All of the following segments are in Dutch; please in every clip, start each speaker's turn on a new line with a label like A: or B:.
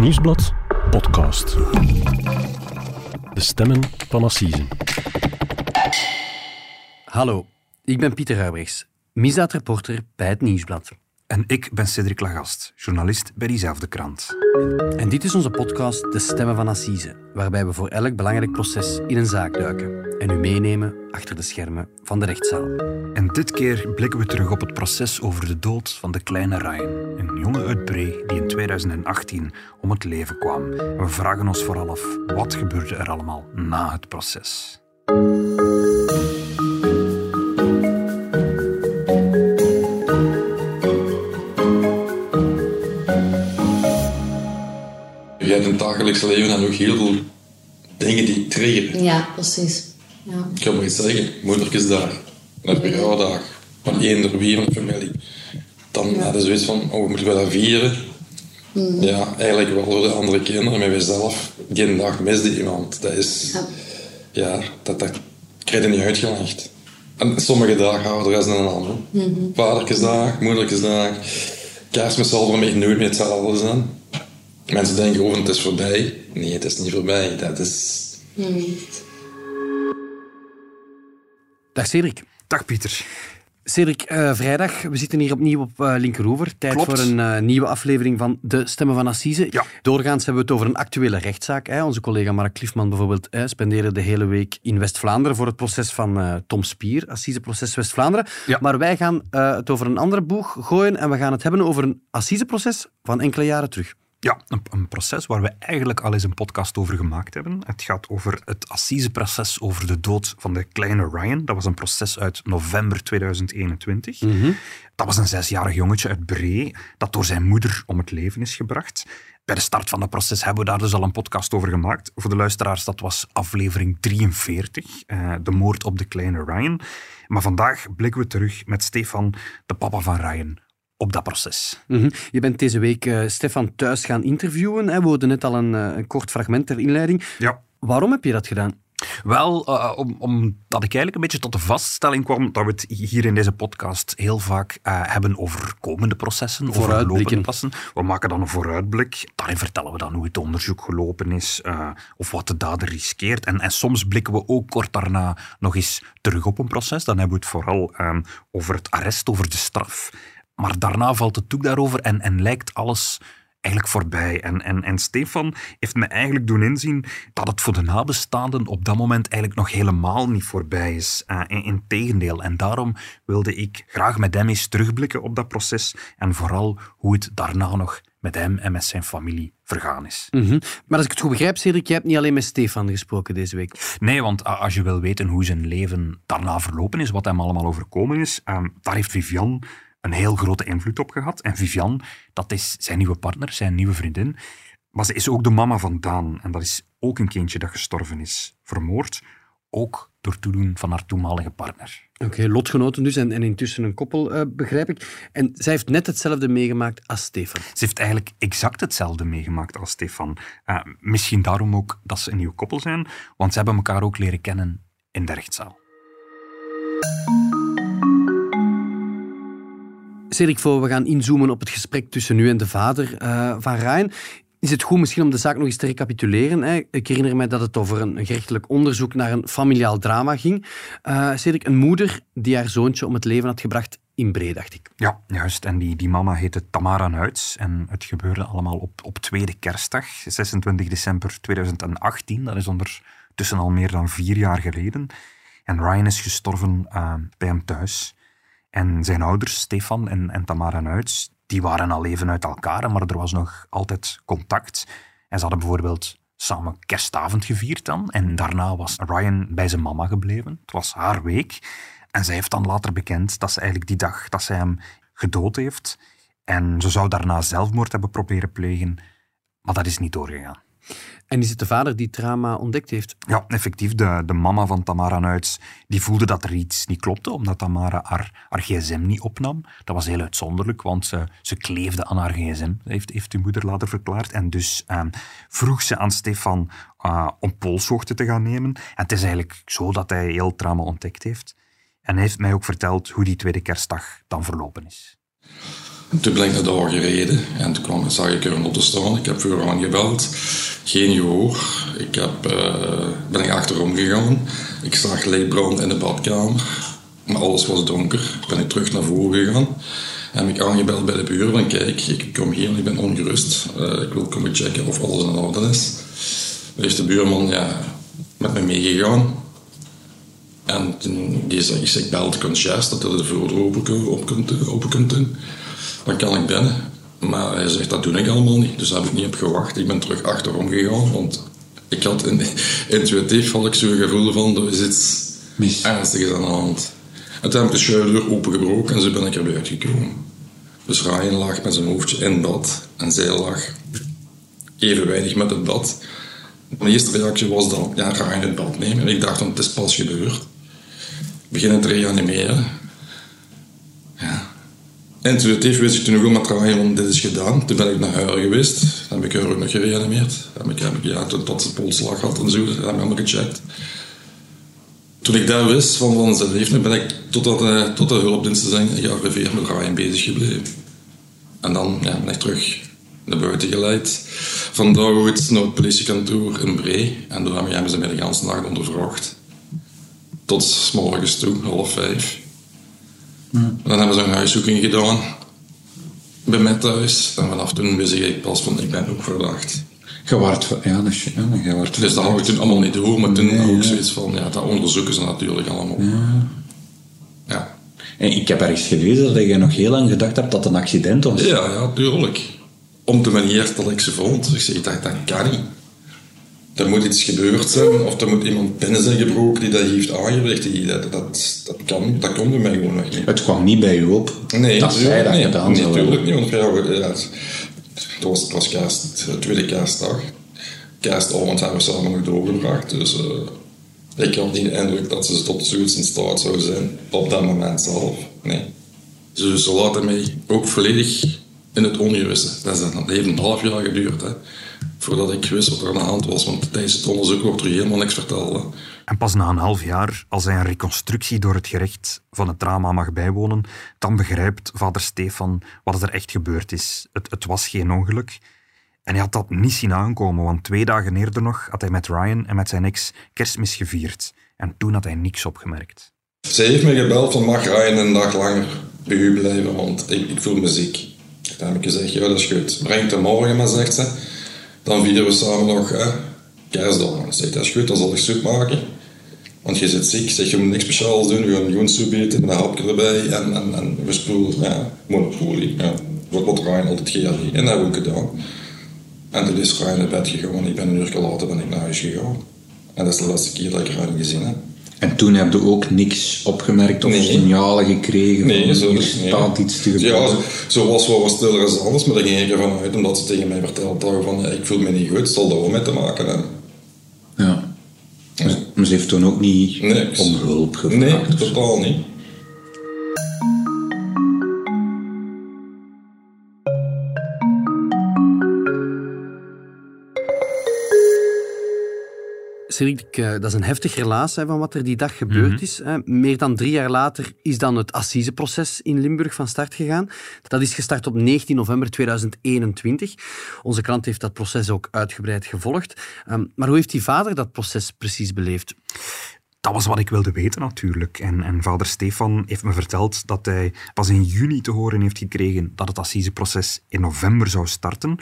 A: Nieuwsblad podcast. De stemmen van Assise.
B: Hallo, ik ben Pieter Huibrechts, misdaadreporter bij het Nieuwsblad.
C: En ik ben Cedric Lagast, journalist bij diezelfde krant.
B: En dit is onze podcast De Stemmen van Assise, waarbij we voor elk belangrijk proces in een zaak duiken en u meenemen achter de schermen van de rechtszaal.
C: En dit keer blikken we terug op het proces over de dood van de kleine Ryan, een jongen uit Bree die in 2018 om het leven kwam. En we vragen ons vooral af, wat gebeurde er allemaal na het proces?
D: Dagelijks leven dan nog heel veel dingen die triggeren.
E: Ja, precies. Ja.
D: Ik ga maar iets zeggen, moedertjesdag, een verjaardag van eender wie van de familie. Dan hadden ze zoiets van, oh, moeten we dat vieren? Ja, eigenlijk wel voor de andere kinderen, maar wij zelf, die dag misde iemand. Dat is,
E: Ja.
D: ja, dat, dat krijg je niet uitgelegd. En sommige dagen ouder dan een ander. Vadertjesdag, moedertjesdag, kerstmis zal voor mij nooit meer hetzelfde zijn. Mensen denken over het is voorbij. Nee, het is niet voorbij. Dat is
B: Dag Cedric.
C: Dag Pieter.
B: Cedric, eh, vrijdag, we zitten hier opnieuw op uh, Linkeroever. Tijd
C: Klopt.
B: voor een eh, nieuwe aflevering van De Stemmen van Assise.
C: Ja.
B: Doorgaans hebben we het over een actuele rechtszaak. Hè. Onze collega Mark Kliefman bijvoorbeeld hè, spendeerde de hele week in West-Vlaanderen voor het proces van eh, Tom Spier, Assiseproces West-Vlaanderen.
C: Ja.
B: Maar wij gaan eh, het over een andere boeg gooien en we gaan het hebben over een Assiseproces van enkele jaren terug.
C: Ja, een, een proces waar we eigenlijk al eens een podcast over gemaakt hebben. Het gaat over het assiseproces over de dood van de kleine Ryan. Dat was een proces uit november 2021. Dat was een zesjarig jongetje uit Bree dat door zijn moeder om het leven is gebracht. Bij de start van het proces hebben we daar dus al een podcast over gemaakt. Voor de luisteraars, dat was aflevering 43, eh, de moord op de kleine Ryan. Maar vandaag blikken we terug met Stefan, de papa van Ryan, op dat proces.
B: Mhm. Je bent deze week eh, Stefan thuis gaan interviewen. Hè. We hoorden net al een, eh, een kort fragment ter inleiding.
C: Ja.
B: Waarom heb je dat gedaan?
C: Wel, eh, om, omdat ik eigenlijk een beetje tot de vaststelling kwam dat we het hier in deze podcast heel vaak hebben over komende processen, over lopende processen. We maken dan een vooruitblik. Daarin vertellen we dan hoe het onderzoek gelopen is of wat de dader riskeert. En, en soms blikken we ook kort daarna nog eens terug op een proces. Dan hebben we het vooral ehm, over het arrest, over de straf. Maar daarna valt het doek daarover en, en lijkt alles eigenlijk voorbij. En, en, en Stefan heeft me eigenlijk doen inzien dat het voor de nabestaanden op dat moment eigenlijk nog helemaal niet voorbij is. Uh, in, integendeel. En daarom wilde ik graag met hem eens terugblikken op dat proces en vooral hoe het daarna nog met hem en met zijn familie vergaan is.
B: Mhm. Maar als ik het goed begrijp, Cedric, jij hebt niet alleen met Stefan gesproken deze week.
C: Nee, want als je wil weten hoe zijn leven daarna verlopen is, wat hem allemaal overkomen is, ehm, daar heeft Vivian een heel grote invloed op gehad. En Vivian, dat is zijn nieuwe partner, zijn nieuwe vriendin. Maar ze is ook de mama van Daan. En dat is ook een kindje dat gestorven is. Vermoord, ook door toedoen van haar toenmalige partner.
B: Oké, lotgenoten dus en, en intussen een koppel, eh, begrijp ik. En zij heeft net hetzelfde meegemaakt als Stefan.
C: Ze heeft eigenlijk exact hetzelfde meegemaakt als Stefan. Eh, misschien daarom ook dat ze een nieuw koppel zijn, want ze hebben elkaar ook leren kennen in de rechtszaal.
B: Cedric, voor we gaan inzoomen op het gesprek tussen u en de vader eh, van Ryan, is het goed misschien om de zaak nog eens te recapituleren. Hè? Ik herinner mij dat het over een gerechtelijk onderzoek naar een familiaal drama ging. Eh Cedric, een moeder die haar zoontje om het leven had gebracht in Bree, dacht ik.
C: Ja, juist. En die, die mama heette Tamara Nuits. En het gebeurde allemaal op, op tweede kerstdag, 26 december 2018. Dat is ondertussen al meer dan vier jaar geleden. En Ryan is gestorven eh, bij hem thuis. En zijn ouders, Stefan en, en Tamara Nuits, die waren al even uit elkaar, maar er was nog altijd contact. En ze hadden bijvoorbeeld samen kerstavond gevierd dan. En daarna was Ryan bij zijn mama gebleven. Het was haar week. En zij heeft dan later bekend dat ze eigenlijk die dag dat zij hem gedood heeft. En ze zou daarna zelfmoord hebben proberen plegen. Maar dat is niet doorgegaan.
B: En is het de vader die trauma ontdekt heeft?
C: Ja, effectief. De, de mama van Tamara Nuits die voelde dat er iets niet klopte, omdat Tamara haar, gsm niet opnam. Dat was heel uitzonderlijk, want ze, ze kleefde aan haar gsm, heeft, heeft uw moeder later verklaard. En dus ehm, vroeg ze aan Stefan eh, om polshoogte te gaan nemen. En het is eigenlijk zo dat hij heel trauma ontdekt heeft. En hij heeft mij ook verteld hoe die tweede kerstdag dan verlopen is.
D: En toen ben ik naar daar gereden en toen zag ik er een auto staan. Ik heb voor gebeld, geen gehoor. Ik heb, uh, ben ik achterom gegaan. Ik zag lichtbrand in de badkamer, maar alles was donker. Ben ik terug naar voren gegaan. Heb ik aangebeld bij de buren kijk, ik kom hier en ik ben ongerust. Uh, ik wil komen checken of alles in orde is. Er is de buurman ja, met me meegegaan. En toen die zei, ik zeg, bel de conciërge dat hij de voordeur open, open, kunt, open kunt doen. Dan kan ik binnen. Maar hij zegt, dat doe ik allemaal niet. Dus daar heb ik niet op gewacht. Ik ben terug achterom gegaan, want ik had in, intuïtief had ik zo'n gevoel van, er is iets Mis. ernstigs aan de hand. En toen heb ik de schuildeur opengebroken en zo ben ik er weer uitgekomen. Dus Ryan lag met zijn hoofdje in bad en zij lag evenwijdig met het bad. Mijn eerste reactie was dan, ja, Ryan het bad nemen. En ik dacht, het is pas gebeurd. Beginnen te reanimeren. Ja. Intuïtief wist ik toen ook al met Ryan, want dit is gedaan. Toen ben ik naar huis geweest. Dan heb ik haar ook nog gereanimeerd. Dan heb ik, ja, tot ze polslag had en zo, dat heb ik allemaal gecheckt toen ik daar wist van, van zijn leven, ben ik tot, dat, uh, tot de hulpdiensten zijn gearriveerd met Ryan bezig gebleven. En dan ja, ben ik terug naar buiten geleid. Van daaruit naar het politiekantoor in Bree. En daar hebben ze mij de hele nacht ondervraagd. Tot s morgens toe, half vijf. Dan hebben ze een huiszoeking gedaan. Bij mij thuis. En vanaf toen wist ik pas van, ik ben ook verdacht.
E: Wordt, ja, dus, ja, je wordt
D: dus dat had ik toen allemaal niet door, maar toen nee, ook zoiets van, ja, dat onderzoeken ze natuurlijk allemaal. Ja. ja.
E: En ik heb ergens gelezen dat je nog heel lang gedacht hebt dat het een accident was.
D: Ja, ja, tuurlijk. Om de manier dat ik ze vond. Ik zeg, dat, dat kan niet. Er moet iets gebeurd zijn, of er moet iemand binnen zijn gebroken die dat heeft. Die, dat, dat, dat, kan, dat kon bij mij gewoon nog niet.
E: Het kwam niet bij u op?
D: Nee,
E: dat zij dat
D: nee,
E: gedaan
D: nee, natuurlijk niet. Want ja, het was, het was kerst, de tweede kerstdag. Kerstavond hebben we samen nog doorgebracht. Dus uh, ik had niet de indruk dat ze tot zoiets in staat zouden zijn op dat moment zelf. Nee. Dus ze laten mij ook volledig in het ongewisse. Dat, heeft een half jaar geduurd. Hè, voordat ik wist wat er aan de hand was. Want tijdens het onderzoek wordt er helemaal niks verteld.
C: En pas na een half jaar, als hij een reconstructie door het gerecht van het drama mag bijwonen, dan begrijpt vader Stefan wat er echt gebeurd is. Het, het was geen ongeluk. En hij had dat niet zien aankomen, want twee dagen eerder nog had hij met Ryan en met zijn ex kerstmis gevierd. En toen had hij niks opgemerkt.
D: Ze heeft me gebeld van mag Ryan een dag langer bij u blijven, want ik, ik voel me ziek. Dan heb ik gezegd, ja dat is goed. Breng het morgen maar, zegt ze. Dan vieren we samen nog hè. Ik zeg, dat is goed, dan zal ik soep maken. Want je zit ziek, zeg je moet niks speciaals doen, we gaan gewoon soep eten een hapje erbij en, we spoelen, ja, monopolie. Ja. Wat, Ryan altijd geeft. En dat we ook gedaan. En toen is Ryan naar bed gegaan, ik ben een uur later ben ik naar huis gegaan. En dat is de laatste keer dat ik Ryan gezien heb.
E: En toen heb je ook niks opgemerkt of signalen gekregen?
D: Nee, zo
E: er staat iets te gebeuren?
D: Ja, zo was wat stiller als anders, maar daar ging ik ervan uit omdat ze tegen mij verteld hadden van ik voel me niet goed, het zal daar wel mee te maken hebben.
E: Ja. Maar ze heeft toen ook niet om hulp gevraagd?
D: Nee, totaal niet.
B: Eh, dat is een heftig relaas van wat er die dag gebeurd mhm. is. Meer dan drie jaar later is dan het assiseproces in Limburg van start gegaan. Dat is gestart op 19 november 2021. Onze krant heeft dat proces ook uitgebreid gevolgd. Ehm, maar hoe heeft die vader dat proces precies beleefd?
C: Dat was wat ik wilde weten natuurlijk. En, en vader Stefan heeft me verteld dat hij pas in juni te horen heeft gekregen dat het assiseproces in november zou starten.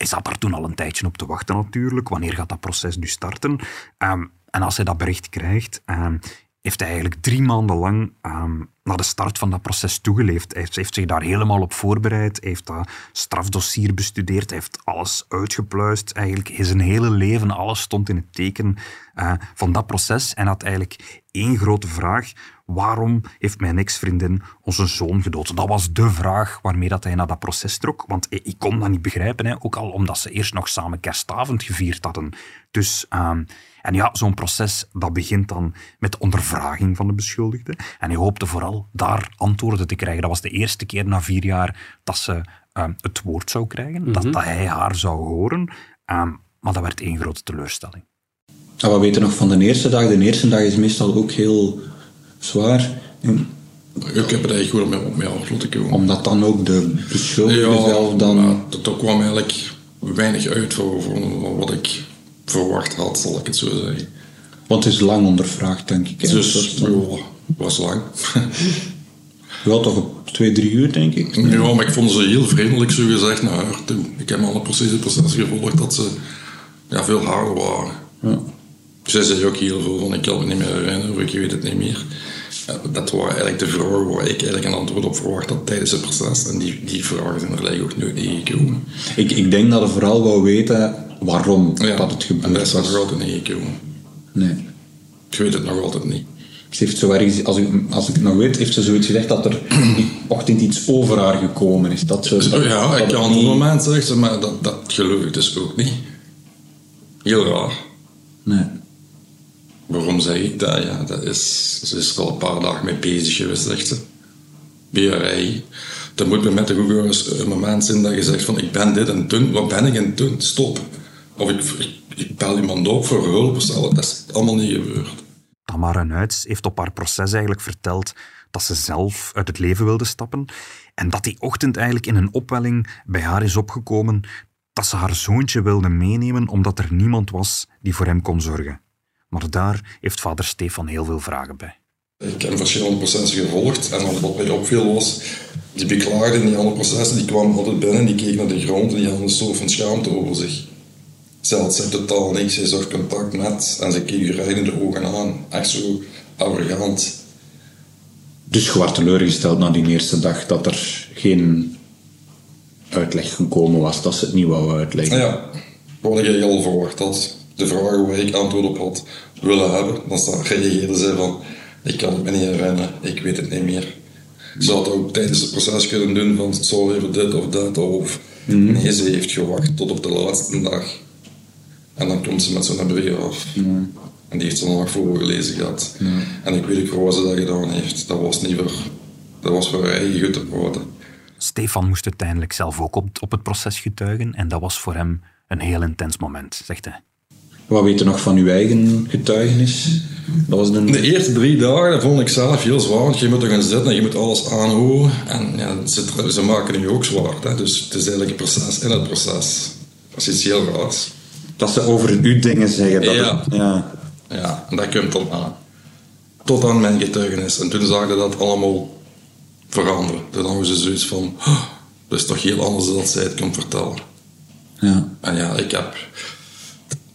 C: Hij zat daar toen al een tijdje op te wachten natuurlijk. Wanneer gaat dat proces nu starten? Ehm, en als hij dat bericht krijgt, um, heeft hij eigenlijk drie maanden lang um, naar de start van dat proces toegeleefd. Hij heeft, zich daar helemaal op voorbereid. Heeft dat strafdossier bestudeerd. Hij heeft alles uitgepluist. Eigenlijk zijn hele leven, alles stond in het teken uh, van dat proces. En had eigenlijk één grote vraag. Waarom heeft mijn ex-vriendin onze zoon gedood? Dat was de vraag waarmee dat hij naar dat proces trok. Want ik kon dat niet begrijpen. Hè. Ook al omdat ze eerst nog samen kerstavond gevierd hadden. Dus... Um, en ja, zo'n proces dat begint dan met de ondervraging van de beschuldigde. En hij hoopte vooral daar antwoorden te krijgen. Dat was de eerste keer na vier jaar dat ze uh, het woord zou krijgen, dat, mhm. dat, hij haar zou horen. Um, maar dat werd één grote teleurstelling.
E: Ja, we weten nog van de eerste dag. De eerste dag is meestal ook heel zwaar. En
D: Ik heb het eigenlijk goed op mij afgesloten komen.
E: Omdat dan ook de beschuldigde ja, zelf dan...
D: dat kwam eigenlijk weinig uit voor, voor, wat ik verwacht had, zal ik het zo zeggen.
E: Want het is lang ondervraagd, denk ik.
D: Dus, ja, was lang.
E: Wel toch op twee, drie uur, denk ik.
D: Ja, maar ik vond ze heel vriendelijk, zo gezegd, naar haar toe. Ik heb alle precies het proces gevolgd dat ze ja, veel harder waren. Ja. Zij zei ook heel veel van, ik kan me niet meer herinneren, of ik weet het niet meer. dat waren eigenlijk de vragen waar ik eigenlijk een antwoord op verwacht had tijdens het proces. En die, die vragen zijn er eigenlijk ook nooit gekomen.
E: Ik, ik denk dat hij vooral wou weten waarom dat het gebeurt. En
D: dat is nog altijd niet gekomen.
E: Nee.
D: Ik weet het nog altijd niet.
E: Ze heeft zo ergens, als ik, als ik het nog weet, heeft ze zoiets gezegd dat er die ochtend iets over haar gekomen is. Dat
D: ze, ja, ik kan op het moment zeggen, maar dat, dat geloof ik dus ook niet. Heel raar.
E: Nee.
D: Waarom zeg ik dat? Ja, dat is, ze is er al een paar dagen mee bezig geweest, zegt ze. BRI. Dan moet mij toch ook eens een moment zijn dat je zegt van ik ben dit en toen, wat ben ik en toen? Stop. Of ik, ik, bel iemand op voor hulp. Dat is allemaal niet gebeurd.
C: Tamara Nuits heeft op haar proces eigenlijk verteld dat ze zelf uit het leven wilde stappen en dat die ochtend eigenlijk in een opwelling bij haar is opgekomen dat ze haar zoontje wilde meenemen omdat er niemand was die voor hem kon zorgen. Maar daar heeft vader Stefan heel veel vragen bij.
D: Ik heb verschillende processen gevolgd en wat mij opviel was, die beklaagden in die andere processen, die kwamen altijd binnen, die keken naar de grond en die hadden een soort van schaamte over zich. Ze had ze totaal niks, ze zocht contact met en ze keek je recht in de ogen aan. Echt zo arrogant.
E: Dus je werd teleurgesteld na die eerste dag dat er geen uitleg gekomen was, dat ze het niet wou uitleggen.
D: Ja, wat ik al verwacht had. De vragen waar ik antwoord op had willen hebben, dan reageerde ze van ik kan het me niet herinneren, ik weet het niet meer. Ze had ook tijdens het proces kunnen doen van het even dit of dat of mm. nee, ze heeft gewacht tot op de laatste dag. En dan komt ze met zo'n brief af. En die heeft ze nog voorgelezen gehad. En ik weet ook wat ze dat gedaan heeft. Dat was niet voor, dat was voor haar eigen goed te praten.
C: Stefan moest uiteindelijk zelf ook op, op het proces getuigen. En dat was voor hem een heel intens moment, zegt hij.
E: Wat weet je nog van uw eigen getuigenis?
D: Dat was de... de eerste drie dagen dat vond ik zelf heel zwaar. Want je moet er gaan zitten en je moet alles aanhoren. En ja, ze, ze maken nu ook zwaar. Hè? Dus het is eigenlijk een proces in het proces. Dat is iets heel raars.
E: Dat ze over u dingen zeggen. Dat
D: ja. ja. Ja, en dat komt dan aan. Tot aan mijn getuigenis. En toen zagen dat allemaal veranderen. Toen hadden ze zoiets van... Oh, dat is toch heel anders dan zij het kan vertellen.
E: Ja.
D: En ja, ik heb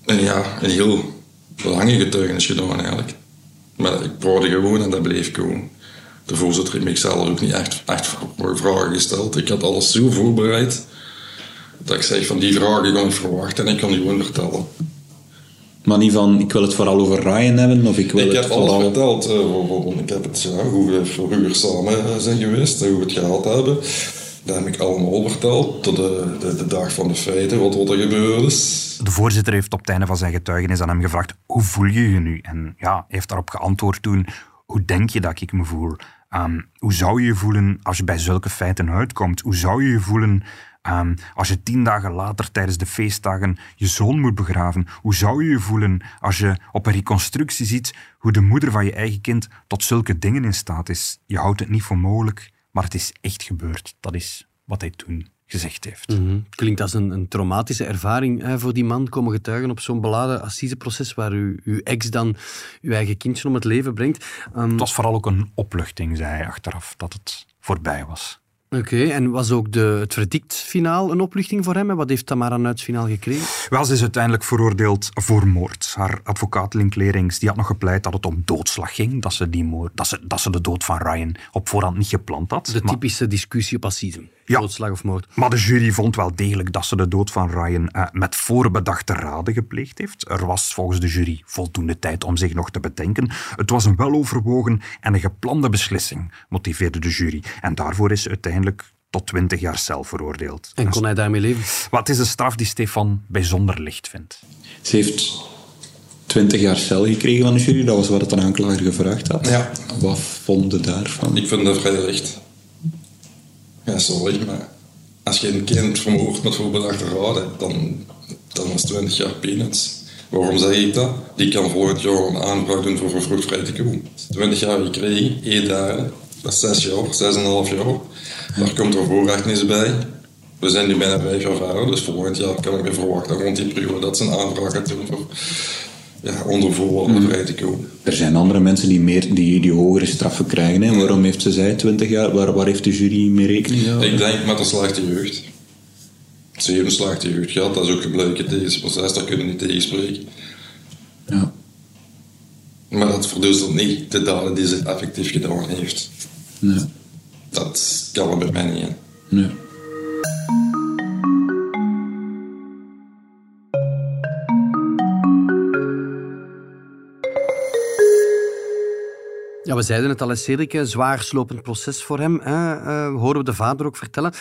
D: een, ja, een heel lange getuigenis gedaan eigenlijk. Maar ik hoorde gewoon en dat bleef gewoon. De voorzitter heeft mijzelf ook niet echt, echt vragen gesteld. Ik had alles zo voorbereid dat ik zeg van die vragen kan ik verwachten en ik kan die gewoon vertellen.
E: Maar niet van, ik wil het vooral over Ryan hebben, of ik wil
D: ik
E: het
D: heb
E: vooral...
D: alles verteld. Uh, ik heb het, ja, hoe we vroeger samen zijn geweest, hoe we het gehad hebben. Dat heb ik allemaal verteld, tot de, de, de, dag van de feiten, wat, wat er gebeurd is.
C: De voorzitter heeft op het einde van zijn getuigenis aan hem gevraagd, hoe voel je je nu? En ja, hij heeft daarop geantwoord toen, hoe denk je dat ik me voel? Um, hoe zou je je voelen als je bij zulke feiten uitkomt? Hoe zou je je voelen Um, als je tien dagen later tijdens de feestdagen je zoon moet begraven, hoe zou je je voelen als je op een reconstructie ziet hoe de moeder van je eigen kind tot zulke dingen in staat is? Je houdt het niet voor mogelijk, maar het is echt gebeurd. Dat is wat hij toen gezegd heeft.
B: Mm Klinkt als een, een traumatische ervaring hè, voor die man komen getuigen op zo'n beladen assiseproces waar u, uw ex dan uw eigen kindje om het leven brengt.
C: Um... Het was vooral ook een opluchting, zei hij achteraf, dat het voorbij was.
B: Oké, en was ook de, het verdictfinaal een opluchting voor hem? En wat heeft Tamara Nuits finaal gekregen?
C: Wel, ze is uiteindelijk veroordeeld voor moord. Haar advocaat Linklerings die had nog gepleit dat het om doodslag ging. Dat ze, die moord, dat ze, dat ze de dood van Ryan op voorhand niet gepland had.
B: De typische discussie op. Ja, doodslag of moord.
C: Maar de jury vond wel degelijk dat ze de dood van Ryan uh, met voorbedachte raden gepleegd heeft. Er was volgens de jury voldoende tijd om zich nog te bedenken. Het was een weloverwogen en een geplande beslissing, motiveerde de jury. En daarvoor is uiteindelijk tot 20 jaar cel veroordeeld.
B: En kon hij daarmee leven?
C: Wat is een straf die Stefan bijzonder licht vindt?
E: Ze heeft 20 jaar cel gekregen van de jury. Dat was wat het een aanklager gevraagd had.
D: Ja.
E: Wat vonden daarvan?
D: Ik vind dat vrij licht. Ja, sorry, maar als je een kind vermoordt met voorbedachte raden, dan, dan is 20 jaar peanuts. Waarom zeg ik dat? Die kan volgend jaar een aanvraag doen voor vervroegd vrij te komen. 20 jaar gekregen, 1 dagen, Dat is zes jaar, zes en een half jaar. Daar komt er voorrecht bij. We zijn nu bijna vijf jaar verder, dus volgend jaar kan ik me verwachten rond die periode dat ze een aanvraag gaan doen voor ja, onder voorwaarden vrij te komen.
E: Er zijn andere mensen die, meer, die, die hogere straffen krijgen. Hè. Waarom heeft ze zij 20 jaar? Waar, waar heeft de jury mee rekening gehouden?
D: Ik denk met een slechte jeugd. Ze heeft een slechte jeugd gehad, dat is ook gebleken tijdens het proces, daar kunnen we niet tegenspreken.
E: Ja.
D: Maar dat verduistert niet de daden die ze effectief gedaan heeft.
E: Nee.
D: Dat kan er bij mij niet in.
E: Nee.
B: Ja, we zeiden het al eens, Cedric, een zwaar slopend proces voor hem. Hè? Uh, horen we de vader ook vertellen.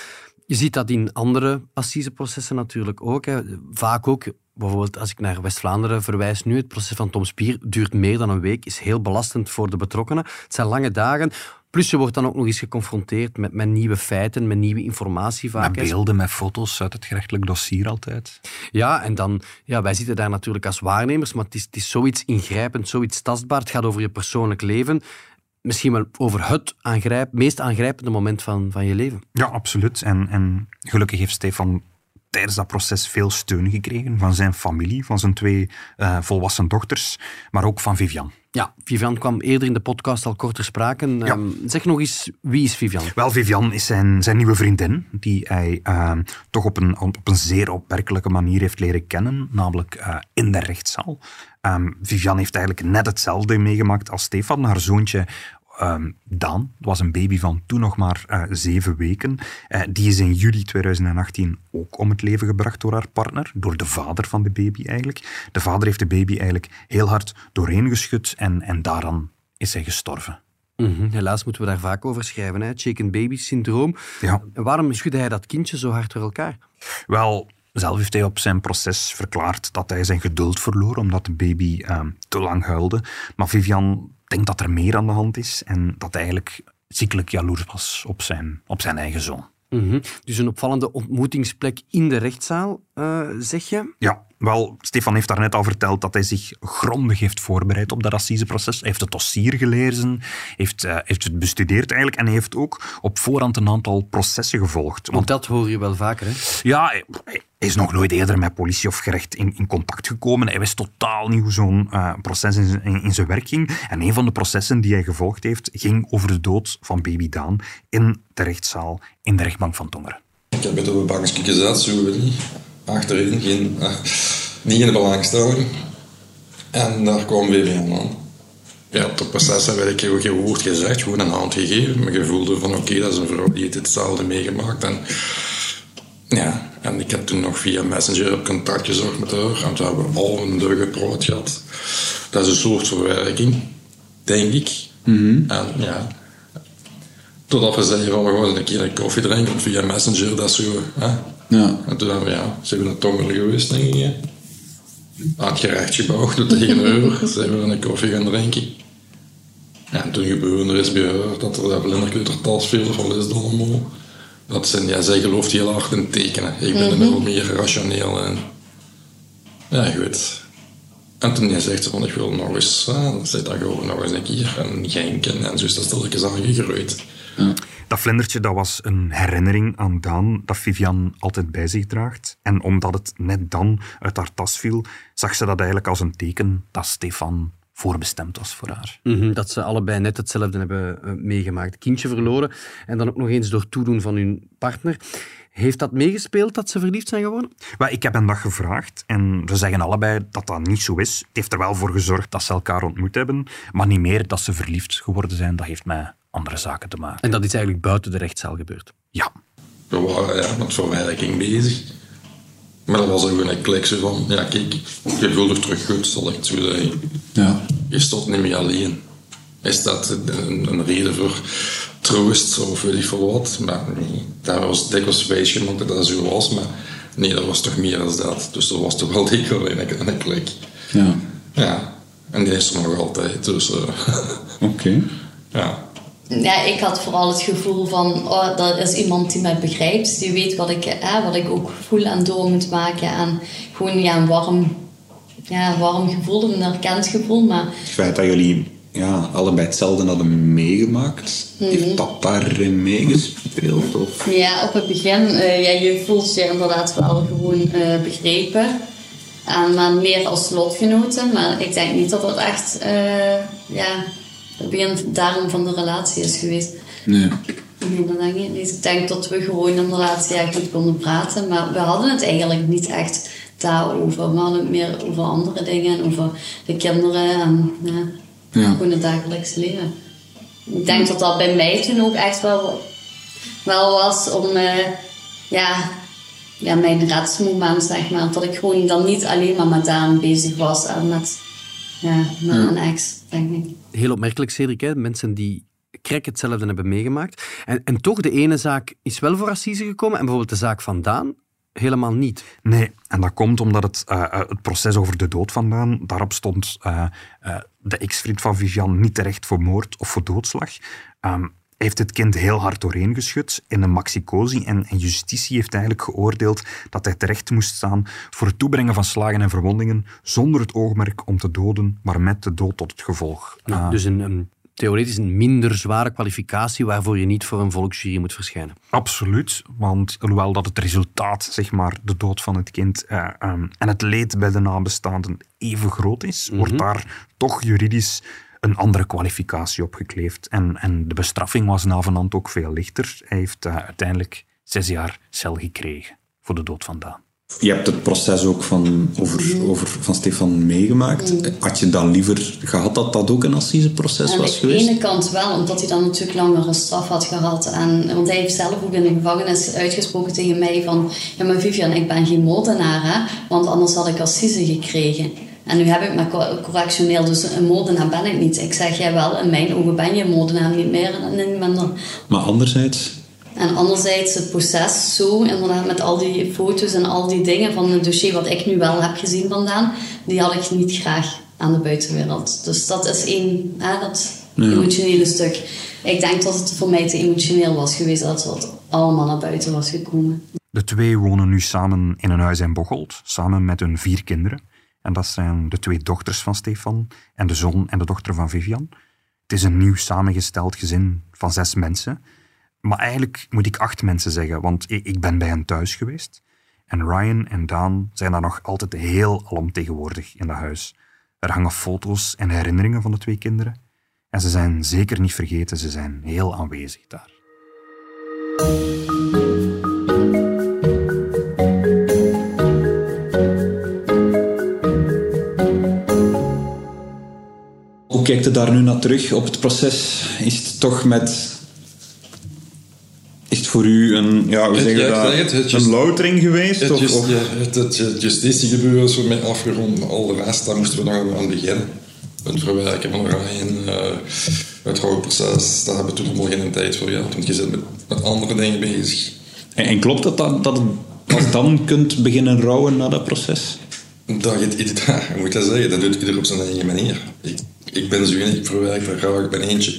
B: Je ziet dat in andere assiseprocessen natuurlijk ook. Hè. Vaak ook, bijvoorbeeld als ik naar West-Vlaanderen verwijs nu, het proces van Tom Spier duurt meer dan een week, is heel belastend voor de betrokkenen. Het zijn lange dagen. Plus je wordt dan ook nog eens geconfronteerd met, met nieuwe feiten, met nieuwe informatie vaak.
C: Met beelden, met foto's uit het gerechtelijk dossier altijd.
B: Ja, en dan, ja, wij zitten daar natuurlijk als waarnemers, maar het is, het is zoiets ingrijpend, zoiets tastbaar. Het gaat over je persoonlijk leven misschien wel over het aangrijp, meest aangrijpende moment van, van je leven.
C: Ja, absoluut. En, en gelukkig heeft Stefan tijdens dat proces veel steun gekregen van zijn familie, van zijn twee uh, volwassen dochters, maar ook van Vivian.
B: Ja, Vivian kwam eerder in de podcast al kort ter sprake. Ja. Um, zeg nog eens, wie is Vivian?
C: Wel, Vivian is zijn, zijn nieuwe vriendin, die hij uh, toch op een, op een zeer opmerkelijke manier heeft leren kennen, namelijk uh, in de rechtszaal. Um, Vivian heeft eigenlijk net hetzelfde meegemaakt als Stefan. Haar zoontje Um, Daan was een baby van toen nog maar uh, zeven weken. Uh, die is in juli 2018 ook om het leven gebracht door haar partner, door de vader van de baby eigenlijk. De vader heeft de baby eigenlijk heel hard doorheen geschud en, en daaraan is hij gestorven.
B: Mm -hmm. Helaas moeten we daar vaak over schrijven, hè? Chicken baby syndroom.
C: Ja.
B: Waarom schudde hij dat kindje zo hard door elkaar?
C: Wel, zelf heeft hij op zijn proces verklaard dat hij zijn geduld verloor omdat de baby uh, te lang huilde. Maar Vivian denkt dat er meer aan de hand is en dat hij eigenlijk ziekelijk jaloers was op zijn, op zijn eigen zoon.
B: Mm -hmm. Dus een opvallende ontmoetingsplek in de rechtszaal, uh, zeg je?
C: Ja, wel, Stefan heeft daarnet al verteld dat hij zich grondig heeft voorbereid op dat assiseproces. Hij heeft het dossier gelezen, heeft, uh, heeft het bestudeerd eigenlijk en hij heeft ook op voorhand een aantal processen gevolgd.
B: Want, Want dat hoor je wel vaker, hè?
C: Ja, hij is nog nooit eerder met politie of gerecht in, in contact gekomen. Hij wist totaal niet hoe zo'n uh, proces in, in, in, zijn werk ging. En een van de processen die hij gevolgd heeft, ging over de dood van baby Daan in de rechtszaal in de rechtbank van Tongeren.
D: Ik heb het op een bankje gezet, zo weet niet. Achterin, geen, uh, niet in de belangstelling. En daar kwam Vivian aan. Ja, op het proces heb ik geen woord gezegd, gewoon een hand gegeven. Maar je voelde van oké, okay, dat is een vrouw die heeft hetzelfde meegemaakt. En ja, en ik heb toen nog via Messenger op contact gezocht met haar. En toen hebben we al een deur gepraat gehad. Dat is een soort verwerking, denk ik.
E: Mm -hmm.
D: En ja, totdat we zeiden van we gaan een keer een koffie drinken via Messenger, dat zo. Hè?
E: Ja.
D: En toen hebben we, ja, zijn we naar Tongeren geweest, denk ik. Aan het gerechtsgebouw, tegenover, zijn we een koffie gaan drinken. En toen gebeurde er is bij haar dat er blinderkleutertas veel van is dan allemaal. Dat zijn, ja, zij gelooft heel hard in tekenen. Ik ben mm -hmm. meer rationeel en ja, goed. En toen hij zegt van ik wil nog eens, ah, zei dat gewoon nog eens een keer en genken en zo is dat stilletjes aangegroeid.
E: Ja.
C: Dat vlindertje dat was een herinnering aan Daan dat Vivian altijd bij zich draagt. En omdat het net dan uit haar tas viel, zag ze dat eigenlijk als een teken dat Stefan voorbestemd was voor haar.
B: Mm -hmm, dat ze allebei net hetzelfde hebben uh, meegemaakt. Kindje verloren en dan ook nog eens door toedoen van hun partner. Heeft dat meegespeeld dat ze verliefd zijn geworden?
C: Ik heb hen dat gevraagd en ze zeggen allebei dat dat niet zo is. Het heeft er wel voor gezorgd dat ze elkaar ontmoet hebben, maar niet meer dat ze verliefd geworden zijn. Dat heeft met andere zaken te maken.
B: En dat is eigenlijk buiten de rechtszaal gebeurd?
C: Ja.
D: We waren ja, met verwerking bezig. Maar dat was ook een klik zo van, ja kijk, je voelt er terug goed, zal ik het zo zeggen.
E: Ja.
D: Je stond niet meer alleen. Is dat een, een reden voor troost of weet ik veel wat? Maar nee, dat was dikwijls wijsje dat dat zo was, maar nee, dat was toch meer dan dat. Dus dat was toch wel dikwijls een, een klik.
E: Ja.
D: Ja, en die is er nog altijd, dus... Uh,
E: Oké. Okay.
D: Ja.
F: Ja, ik had vooral het gevoel van, oh, dat is iemand die mij begrijpt. Die weet wat ik, eh, wat ik ook voel en door moet maken. En gewoon ja, een warm, ja, warm gevoel, een herkend gevoel. Maar...
E: Het feit dat jullie ja, allebei hetzelfde hadden meegemaakt. Heeft dat daarin meegespeeld? Of?
F: Ja, op het begin, eh, ja, je voelt je inderdaad wel gewoon eh, begrepen. En, maar meer als lotgenoten. Maar ik denk niet dat dat echt eh, ja, begin daarom van de relatie is geweest.
E: Nee.
F: Nee, dat denk ik niet. Ik denk dat we gewoon inderdaad ja, goed konden praten. Maar we hadden het eigenlijk niet echt daarover. We hadden het meer over andere dingen. En over de kinderen en ja,
E: Ja.
F: gewoon het dagelijks leven. Ik denk dat dat bij mij toen ook echt wel, wel was om... eh, ja, ja, mijn redsmoment, zeg maar. Dat ik gewoon dan niet alleen maar met Daan bezig was. En met, ja, met mijn ex, denk ik.
B: Heel opmerkelijk, Cedric. Hè? Mensen die krek hetzelfde hebben meegemaakt. En, en toch, de ene zaak is wel voor assise gekomen en bijvoorbeeld de zaak van Daan helemaal niet.
C: Nee, en dat komt omdat het, eh, eh, het proces over de dood vandaan, daarop stond eh, de ex-vriend van Vivian niet terecht voor moord of voor doodslag. Ehm, heeft het kind heel hard doorheen geschud in een maxicosi en, en justitie heeft eigenlijk geoordeeld dat hij terecht moest staan voor het toebrengen van slagen en verwondingen zonder het oogmerk om te doden, maar met de dood tot het gevolg.
B: Nou,
C: Ah,
B: Dus een, een theoretisch een minder zware kwalificatie waarvoor je niet voor een volksjury moet verschijnen.
C: Absoluut, want hoewel dat het resultaat, zeg maar, de dood van het kind eh, ehm, en het leed bij de nabestaanden even groot is, wordt daar toch juridisch een andere kwalificatie op gekleefd. En, en de bestraffing was navenant ook veel lichter. Hij heeft eh, uiteindelijk zes jaar cel gekregen voor de dood van Daan.
E: Je hebt het proces ook van, over, over, van Stefan meegemaakt. Had je dan liever gehad dat dat ook een assiseproces
F: Aan
E: was
F: de ene
E: geweest?
F: kant wel, omdat hij dan natuurlijk langere straf had gehad. En, want hij heeft zelf ook in de gevangenis uitgesproken tegen mij van... Ja, maar Vivian, ik ben geen moordenaar, hè. Want anders had ik assise gekregen. En nu heb ik maar co- correctioneel, dus een moordenaar ben ik niet. Ik zeg, jij wel, in mijn ogen ben je een moordenaar, niet meer en niet minder.
E: Maar anderzijds,
F: En anderzijds het proces zo, inderdaad, met al die foto's en al die dingen van het dossier wat ik nu wel heb gezien vandaan, die had ik niet graag aan de buitenwereld. Dus dat is één, hè, dat emotionele stuk. Ik denk dat het voor mij te emotioneel was geweest dat het allemaal naar buiten was gekomen.
C: De twee wonen nu samen in een huis in Bocholt, samen met hun vier kinderen. En dat zijn de twee dochters van Stefan en de zoon en de dochter van Vivian. Het is een nieuw samengesteld gezin van zes mensen. Maar eigenlijk moet ik acht mensen zeggen, want ik ben bij hen thuis geweest. En Ryan en Daan zijn daar nog altijd heel alomtegenwoordig in dat huis. Er hangen foto's en herinneringen van de twee kinderen. En ze zijn zeker niet vergeten, ze zijn heel aanwezig daar.
E: Hoe kijkt je daar nu naar terug op het proces? Is het toch met... Is het voor u een, ja, hoe
D: Het-
E: zeg je
D: ja, ik
E: dat,
D: het,
E: een loutering geweest?
D: Het,
E: of,
D: just,
E: of-
D: ja, het, het, justitiegebeuren is voor mij afgerond. Al de rest, daar moesten we nog aan beginnen. Het verwerken van Ryan, uh, het rouwproces, daar hebben we toen helemaal geen tijd voor gehad. Want je zit met, met andere dingen bezig.
E: En, en klopt dat, dat het pas dan kunt beginnen rouwen na dat proces?
D: Dat je, hoe moet dat zeggen? Dat doet ieder op zijn eigen manier. Ik, ik ben zo ik verwerk dat graag bij eentje.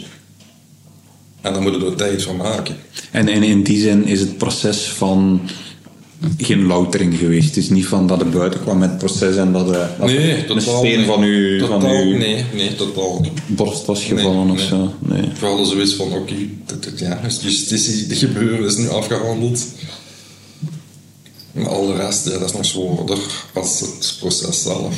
D: En daar moeten we er tijd voor maken.
E: En, en in die zin is het proces van geen loutering geweest. Het is niet van dat het buiten kwam met het proces en dat, eh, dat
D: Nee,
E: een
D: totaal
E: steen
D: niet.
E: van uw,
D: Totaal,
E: van uw
D: Nee, nee, totaal niet.
E: borst was gevallen
D: Nee,
E: of
D: nee.
E: zo. Nee.
D: Hadden zoiets van, oké, dit- ja, justitie, de gebeuren is nu afgehandeld. Maar al de rest, ja, dat is nog zwaarder als het proces zelf.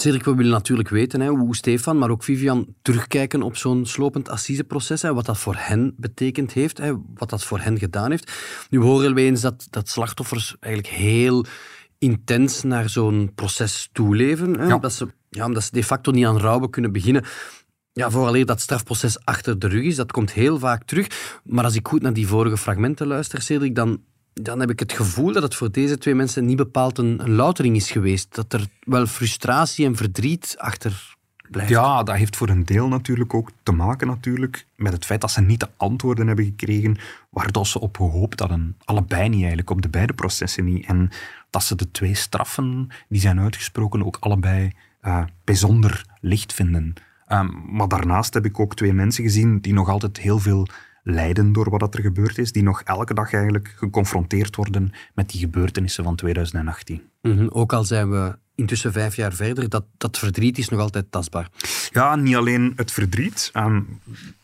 B: Cedric, we willen natuurlijk weten hè, hoe Stefan, maar ook Vivian terugkijken op zo'n slopend assiseproces. Hè, wat dat voor hen betekend heeft, hè, wat dat voor hen gedaan heeft. Nu horen we eens dat, dat slachtoffers eigenlijk heel intens naar zo'n proces toeleven. Hè,
C: Ja.
B: omdat, ze, ja, omdat ze de facto niet aan rouwen kunnen beginnen. Ja, vooraleer dat strafproces achter de rug is, dat komt heel vaak terug. Maar als ik goed naar die vorige fragmenten luister, Cedric, dan, dan heb ik het gevoel dat het voor deze twee mensen niet bepaald een, een loutering is geweest. Dat er wel frustratie en verdriet achter blijft.
C: Ja, dat heeft voor een deel natuurlijk ook te maken natuurlijk met het feit dat ze niet de antwoorden hebben gekregen waar dat ze op gehoopt hadden. Allebei niet eigenlijk, op de beide processen niet. En dat ze de twee straffen die zijn uitgesproken ook allebei eh, bijzonder licht vinden. Ehm, maar daarnaast heb ik ook twee mensen gezien die nog altijd heel veel lijden door wat er gebeurd is, die nog elke dag eigenlijk geconfronteerd worden met die gebeurtenissen van 2018.
B: Mhm, Ook al zijn we intussen vijf jaar verder, dat, dat verdriet is nog altijd tastbaar.
C: Ja, niet alleen het verdriet. Ehm,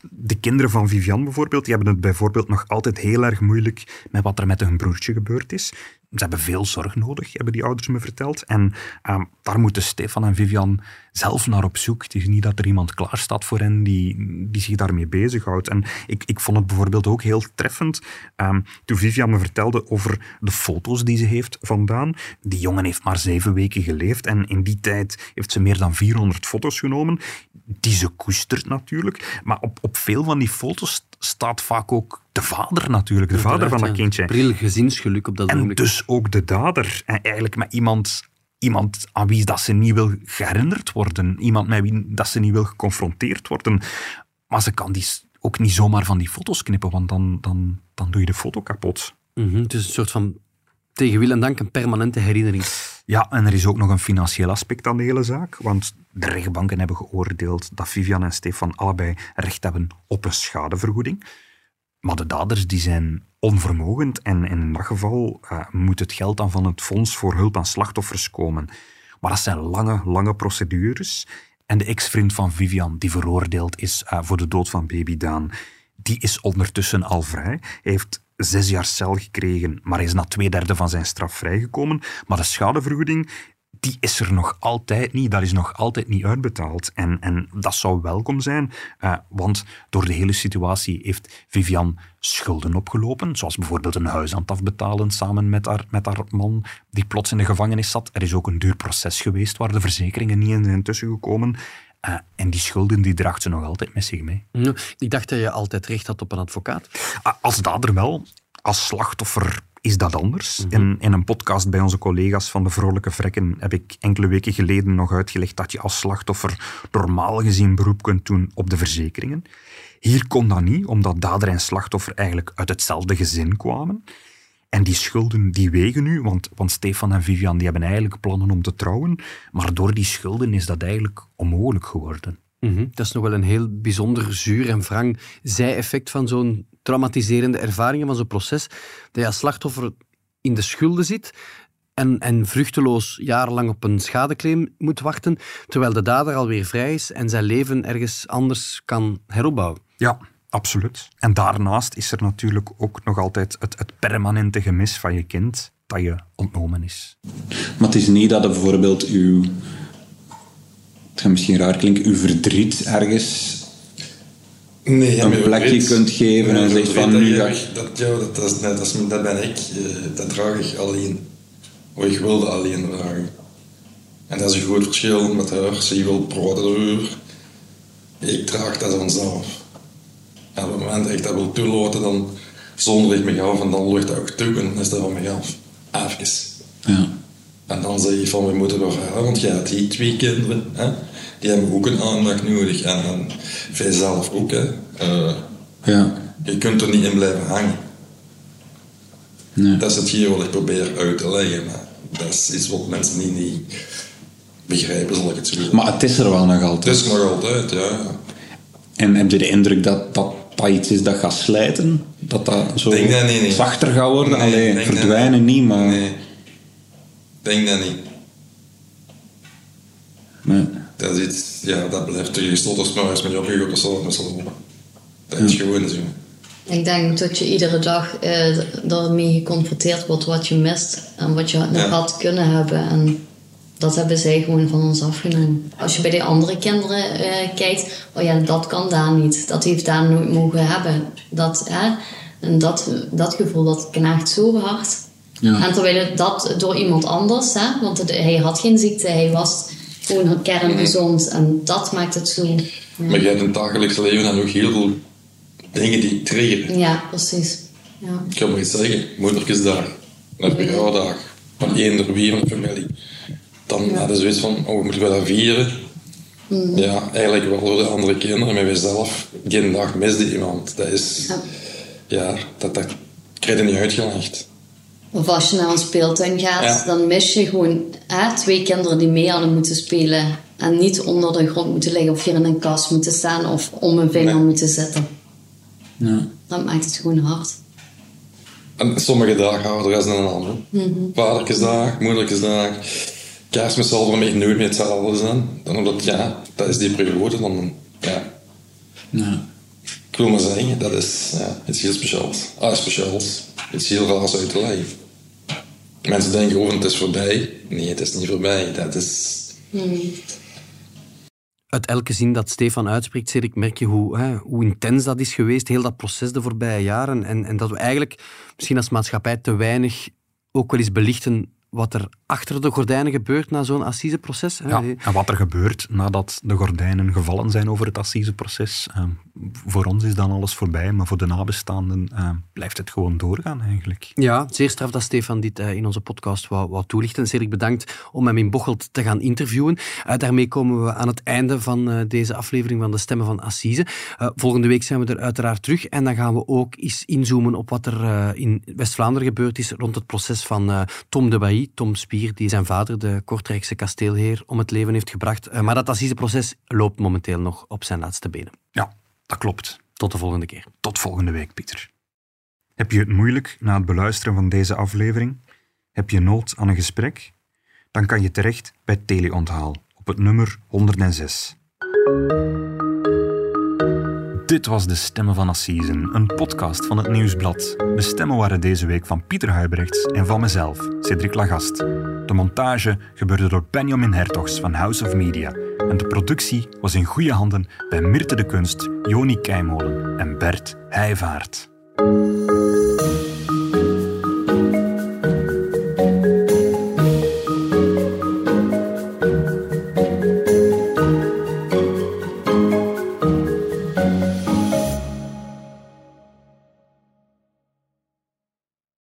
C: de kinderen van Vivian bijvoorbeeld, die hebben het bijvoorbeeld nog altijd heel erg moeilijk met wat er met hun broertje gebeurd is. Ze hebben veel zorg nodig, hebben die ouders me verteld. En ehm, daar moeten Stefan en Vivian zelf naar op zoek. Het is niet dat er iemand klaar staat voor hen die, die zich daarmee bezighoudt. En ik, ik vond het bijvoorbeeld ook heel treffend ehm, toen Vivian me vertelde over de foto's die ze heeft vandaan. Die jongen heeft maar zeven weken geleefd en in die tijd heeft ze meer dan 400 foto's genomen. Die ze koestert natuurlijk. Maar op, op veel van die foto's staat vaak ook de vader natuurlijk, de vader van dat kindje.
B: Bril gezinsgeluk op dat
C: En
B: ogenblik.
C: dus ook de dader. En eigenlijk met iemand, iemand aan wie dat ze niet wil herinnerd worden. Iemand met wie dat ze niet wil geconfronteerd worden. Maar ze kan die ook niet zomaar van die foto's knippen, want dan, dan, dan doe je de foto kapot.
B: Mhm, Het is een soort van tegen wil en dank een permanente herinnering.
C: Ja, en er is ook nog een financieel aspect aan de hele zaak. Want de rechtbanken hebben geoordeeld dat Vivian en Stefan allebei recht hebben op een schadevergoeding. Maar de daders die zijn onvermogend en in dat geval eh, moet het geld dan van het Fonds voor Hulp aan Slachtoffers komen. Maar dat zijn lange, lange procedures. En de ex-vriend van Vivian, die veroordeeld is eh, voor de dood van baby Daan, die is ondertussen al vrij. Hij heeft zes jaar cel gekregen, maar hij is na twee derde van zijn straf vrijgekomen. Maar de schadevergoeding, die is er nog altijd niet. Dat is nog altijd niet uitbetaald. En, en dat zou welkom zijn, eh, want door de hele situatie heeft Vivian schulden opgelopen, zoals bijvoorbeeld een huis aan het afbetalen samen met haar, met haar man, die plots in de gevangenis zat. Er is ook een duur proces geweest waar de verzekeringen niet in zijn tussengekomen. Eh, en die schulden die draagt ze nog altijd met zich mee.
B: Mhm. Ik dacht dat je altijd recht had op een advocaat.
C: Ah, Als dader wel, als slachtoffer is dat anders. in, in een podcast bij onze collega's van de Vrolijke Vrekken heb ik enkele weken geleden nog uitgelegd dat je als slachtoffer normaal gezien beroep kunt doen op de verzekeringen. Hier kon dat niet, omdat dader en slachtoffer eigenlijk uit hetzelfde gezin kwamen. En die schulden die wegen nu, want, want Stefan en Vivian die hebben eigenlijk plannen om te trouwen, maar door die schulden is dat eigenlijk onmogelijk geworden.
B: Mhm. Dat is nog wel een heel bijzonder zuur en wrang zij-effect van zo'n traumatiserende ervaringen, van zo'n proces. Dat je als slachtoffer in de schulden zit en, en vruchteloos jarenlang op een schadeclaim moet wachten, terwijl de dader alweer vrij is en zijn leven ergens anders kan heropbouwen.
C: Ja, absoluut. En daarnaast is er natuurlijk ook nog altijd het, het permanente gemis van je kind dat je ontnomen is.
E: Maar het is niet dat er bijvoorbeeld uw... Het gaat misschien raar klinken, uw verdriet ergens
D: Nee,
E: een plekje
D: weet-
E: kunt geven en
D: je
E: zegt van
D: dat
E: nu
D: je-
E: ga ik...
D: Dat, ja, dat, dat, dat, is, dat ben ik. eh, Dat draag ik alleen. Of ik wilde alleen dragen. En dat is een groot verschil met haar. Ze wil praten erover. Ik draag dat vanzelf. En op het moment dat ik dat wil toelaten, dan zonder ik me af en dan lucht dat ook toe en dan is dat van mij af. Even.
E: Ja.
D: En dan zeg je van, we moeten wel verder, want jij hebt die twee kinderen, hè? Die hebben ook een aandacht nodig. En, en jij zelf ook. Hè? Eh,
E: Ja.
D: je kunt er niet in blijven hangen.
E: Nee.
D: Dat is hetgeen wat ik probeer uit te leggen. Maar dat is iets wat mensen niet, niet begrijpen, zal ik het zo zeggen.
E: Maar het is er wel nog altijd.
D: Het is nog altijd, ja.
E: En heb je de indruk dat dat, dat iets is dat gaat slijten? Dat dat zo
D: Denk dat niet, nee.
E: zachter gaat worden?
D: Nee,
E: Allee, verdwijnen niet, maar...
D: Nee. Denk dat niet.
E: Nee.
D: Dat is iets, ja, dat blijft. Je stoot als maar eens met je zal het met z'n. Dat is gewoon zo.
F: Ik denk dat je iedere dag eh daarmee geconfronteerd wordt wat je mist en wat je nog
D: Ja.
F: had kunnen hebben. En dat hebben zij gewoon van ons afgenomen. Als je bij de andere kinderen eh, kijkt, oh ja, dat kan daar niet. Dat heeft daar nooit mogen hebben. Dat, hè, en dat, dat gevoel, dat knaagt zo hard.
E: Ja.
F: En terwijl het dat door iemand anders, hè, want het- hij had geen ziekte, hij was gewoon kerngezond. En dat maakt het zo. Ja,
D: Maar je hebt in het dagelijks leven dan ook heel veel dingen die triggeren.
F: ja precies. Ja.
D: Ik ga maar iets zeggen. Moedertjesdag. Een verjaardag. Van eender wie van de familie. Dan hadden ze zoiets van, oh, moeten we dat vieren? Ja, eigenlijk wel door de andere kinderen, maar wij zelf. Die dag misde iemand. Dat is,
F: Ja.
D: ja, dat, dat krijg je niet uitgelegd.
F: Of als je naar een speeltuin gaat,
D: Ja.
F: dan mis je gewoon hè, twee kinderen die mee hadden moeten spelen. En niet onder de grond moeten liggen of hier in een kast moeten staan of om een vinger
D: Nee.
F: moeten zitten.
E: Ja.
F: Dat maakt het gewoon hard.
D: En sommige dagen houden de rest dan een ander. Vadertjesdag, moedertjesdag. kerstmis zal mij nooit meer hetzelfde zijn. Dan omdat, ja, dat is die periode. Dan, ja.
E: Ja.
D: Ik wil maar zeggen, dat is ja, iets heel speciaals. Ah, speciaals. Iets heel raars uit te leggen. Mensen denken over het is voorbij. Nee, het is niet voorbij. Dat is...
B: Uit elke zin dat Stefan uitspreekt, Cedric, merk je hoe, hè, hoe intens dat is geweest, heel dat proces de voorbije jaren. En, en dat we eigenlijk misschien als maatschappij te weinig ook wel eens belichten wat er achter de gordijnen gebeurt na zo'n assiseproces.
C: Ja, en wat er gebeurt nadat de gordijnen gevallen zijn over het assiseproces. eh, voor ons is dan alles voorbij, maar voor de nabestaanden eh, blijft het gewoon doorgaan eigenlijk.
B: Ja, zeer straf dat Stefan dit eh, in onze podcast wou, wou toelichten. Cedric, bedankt om hem in Bocholt te gaan interviewen. Eh, daarmee komen we aan het einde van eh, deze aflevering van de Stemmen van Assise. Volgende week zijn we er uiteraard terug en dan gaan we ook eens inzoomen op wat er in West-Vlaanderen gebeurd is rond het proces van Tom de Bailly, Tom Spier, die zijn vader, de Kortrijkse kasteelheer, om het leven heeft gebracht. Eh, maar dat assiseproces loopt momenteel nog op zijn laatste benen.
C: Ja, dat klopt.
B: Tot de volgende keer.
C: Tot volgende week, Pieter. Heb je het moeilijk na het beluisteren van deze aflevering? Heb je nood aan een gesprek? Dan kan je terecht bij Teleonthaal op het nummer 106. Dit was De Stemmen van Assisen, een podcast van het Nieuwsblad. De stemmen waren deze week van Pieter Huibrechts en van mezelf, Cedric Lagast. De montage gebeurde door Benjamin Hertogs van House of Media. En de productie was in goede handen bij Mirte de Kunst, Joni Keimolen en Bert Heijvaart.